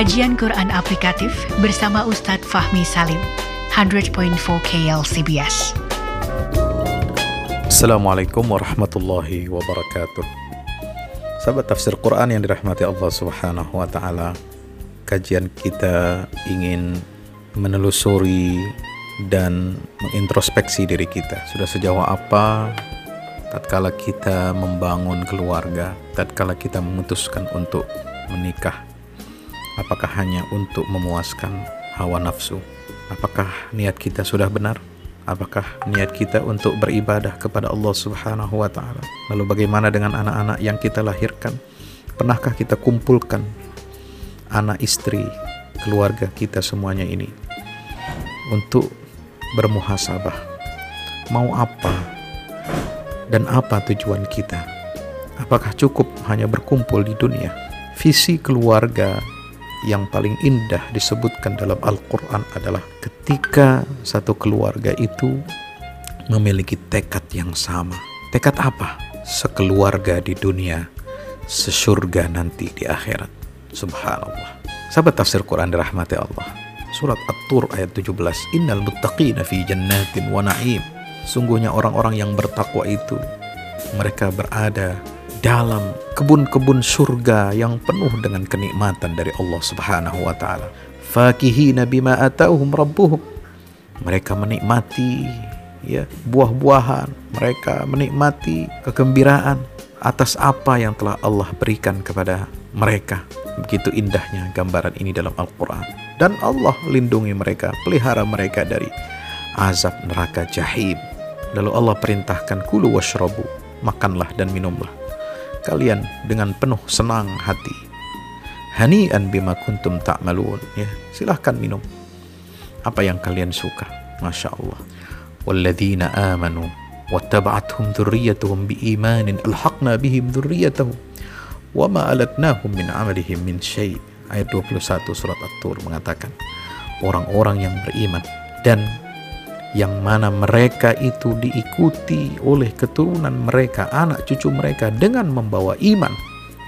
Kajian Quran Aplikatif bersama Ustadz Fahmi Salim, 100.4 KLCBS. Assalamualaikum warahmatullahi wabarakatuh. Sahabat tafsir Quran yang dirahmati Allah Subhanahu wa taala. Kajian kita ingin menelusuri dan mengintrospeksi diri kita. Sudah sejauh apa tatkala kita membangun keluarga, tatkala kita memutuskan untuk menikah? Apakah hanya untuk memuaskan hawa nafsu? Apakah niat kita sudah benar? Apakah niat kita untuk beribadah kepada Allah Subhanahu wa taala? Lalu bagaimana dengan anak-anak yang kita lahirkan? Pernahkah kita kumpulkan anak istri, keluarga kita semuanya ini untuk bermuhasabah? Mau apa dan apa tujuan kita? Apakah cukup hanya berkumpul di dunia? Visi keluarga yang paling indah disebutkan dalam Al-Quran adalah ketika satu keluarga itu memiliki tekad yang sama. Tekad apa? Sekeluarga di dunia, sesurga nanti di akhirat. Subhanallah. Sahabat tafsir Quran dirahmati Allah. Surat At-Tur ayat 17. Innal muttaqina fi jannatin wa na'im. Sungguhnya orang-orang yang bertakwa itu mereka berada dalam kebun-kebun surga yang penuh dengan kenikmatan dari Allah Subhanahu wa taala. Fakihina bima atauhum rabbuhum. Mereka menikmati ya buah-buahan, mereka menikmati kegembiraan atas apa yang telah Allah berikan kepada mereka. Begitu indahnya gambaran ini dalam Al-Qur'an. Dan Allah lindungi mereka, pelihara mereka dari azab neraka jahim. Lalu Allah perintahkan kulu washrabu, makanlah dan minumlah kalian dengan penuh senang hati. Hani'an bima kuntum ta'malun. Ya, silahkan minum. Apa yang kalian suka. Masya Allah. Walladzina amanu wattaba'athum dhurriyyatuhum biimanin alhaqna bihim dhurriyyatahum wa ma alatnahum min amalihim min syai' ayat 21 surat At-Tur mengatakan orang-orang yang beriman dan yang mana mereka itu diikuti oleh keturunan mereka, anak cucu mereka dengan membawa iman,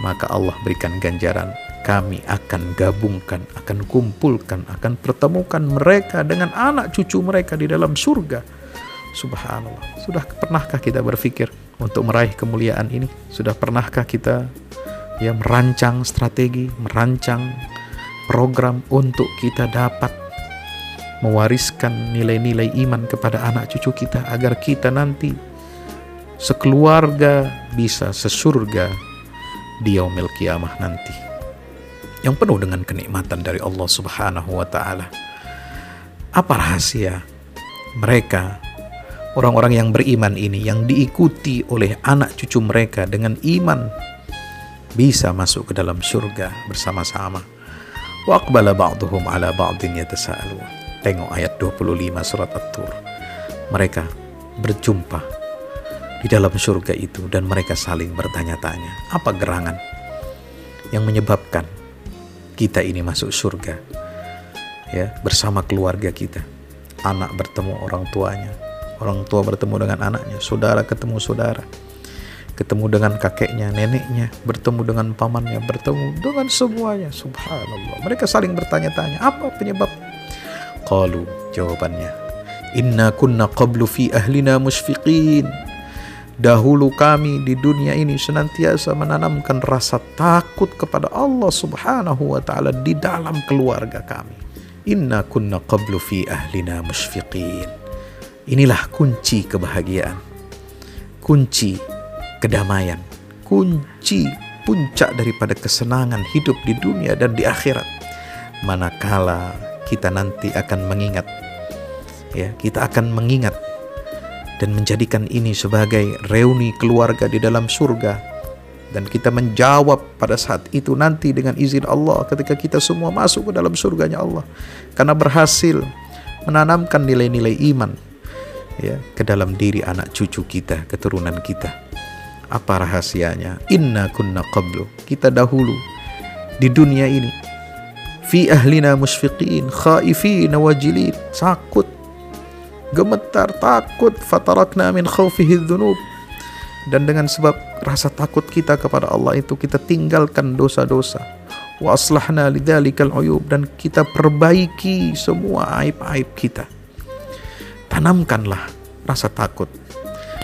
maka Allah berikan ganjaran. Kami akan gabungkan, akan kumpulkan, akan pertemukan mereka dengan anak cucu mereka di dalam surga. Subhanallah. Sudah pernahkah kita berpikir untuk meraih kemuliaan ini? Sudah pernahkah kita ya merancang strategi, merancang program untuk kita dapat mewariskan nilai-nilai iman kepada anak cucu kita agar kita nanti sekeluarga bisa sesurga di yaumil kiamah nanti yang penuh dengan kenikmatan dari Allah Subhanahu wa taala. Apa rahasia mereka orang-orang yang beriman ini yang diikuti oleh anak cucu mereka dengan iman bisa masuk ke dalam surga bersama-sama. Wa aqbala ba'duhum ala ba'din yatasaalun Tengok ayat 25 surat At-Tur. Mereka berjumpa di dalam surga itu dan mereka saling bertanya-tanya. Apa gerangan yang menyebabkan kita ini masuk surga? Ya, bersama keluarga kita. Anak bertemu orang tuanya, orang tua bertemu dengan anaknya, saudara ketemu saudara ketemu dengan kakeknya, neneknya, bertemu dengan pamannya, bertemu dengan semuanya. Subhanallah. Mereka saling bertanya-tanya, apa penyebab Qalu jawabannya Inna kunna qablu fi ahlina musfiqin Dahulu kami di dunia ini senantiasa menanamkan rasa takut kepada Allah subhanahu wa ta'ala di dalam keluarga kami. Inna kunna qablu fi ahlina musfiqin. Inilah kunci kebahagiaan. Kunci kedamaian. Kunci puncak daripada kesenangan hidup di dunia dan di akhirat. Manakala kita nanti akan mengingat. Ya kita akan mengingat dan menjadikan ini sebagai reuni keluarga di dalam surga. Dan kita menjawab pada saat itu nanti dengan izin Allah ketika kita semua masuk ke dalam surganya Allah. Karena berhasil menanamkan nilai-nilai iman ya ke dalam diri anak cucu kita keturunan kita. Apa rahasianya? Inna kunna qablu. Kita dahulu di dunia ini fi ahlina musfiqin khaifin wajilin. Takut gemetar takut. Fatarakna min khawfihi dhunub. Dan dengan sebab rasa takut kita kepada Allah itu kita tinggalkan dosa-dosa. Wa aslahna lidzalikal uyub. Dan kita perbaiki semua aib-aib kita. Tanamkanlah rasa takut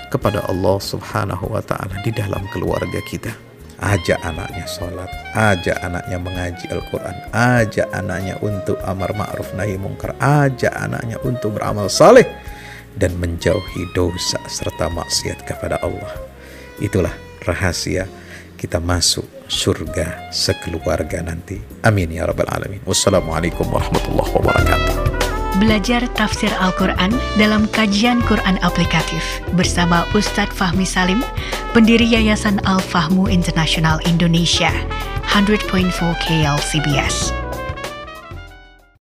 kepada Allah Subhanahu wa taala di dalam keluarga kita. Ajak anaknya sholat, ajak anaknya mengaji Al-Quran, ajak anaknya untuk amar ma'ruf nahi mungkar, ajak anaknya untuk beramal saleh dan menjauhi dosa serta maksiat kepada Allah. Itulah rahasia kita masuk surga sekeluarga nanti. Amin ya rabbal alamin. Wassalamualaikum warahmatullahi wabarakatuh. Belajar tafsir Al-Quran dalam kajian Quran aplikatif bersama Ustadz Fahmi Salim, pendiri Yayasan Al-Fahmu International Indonesia, 100.4 KL CBS.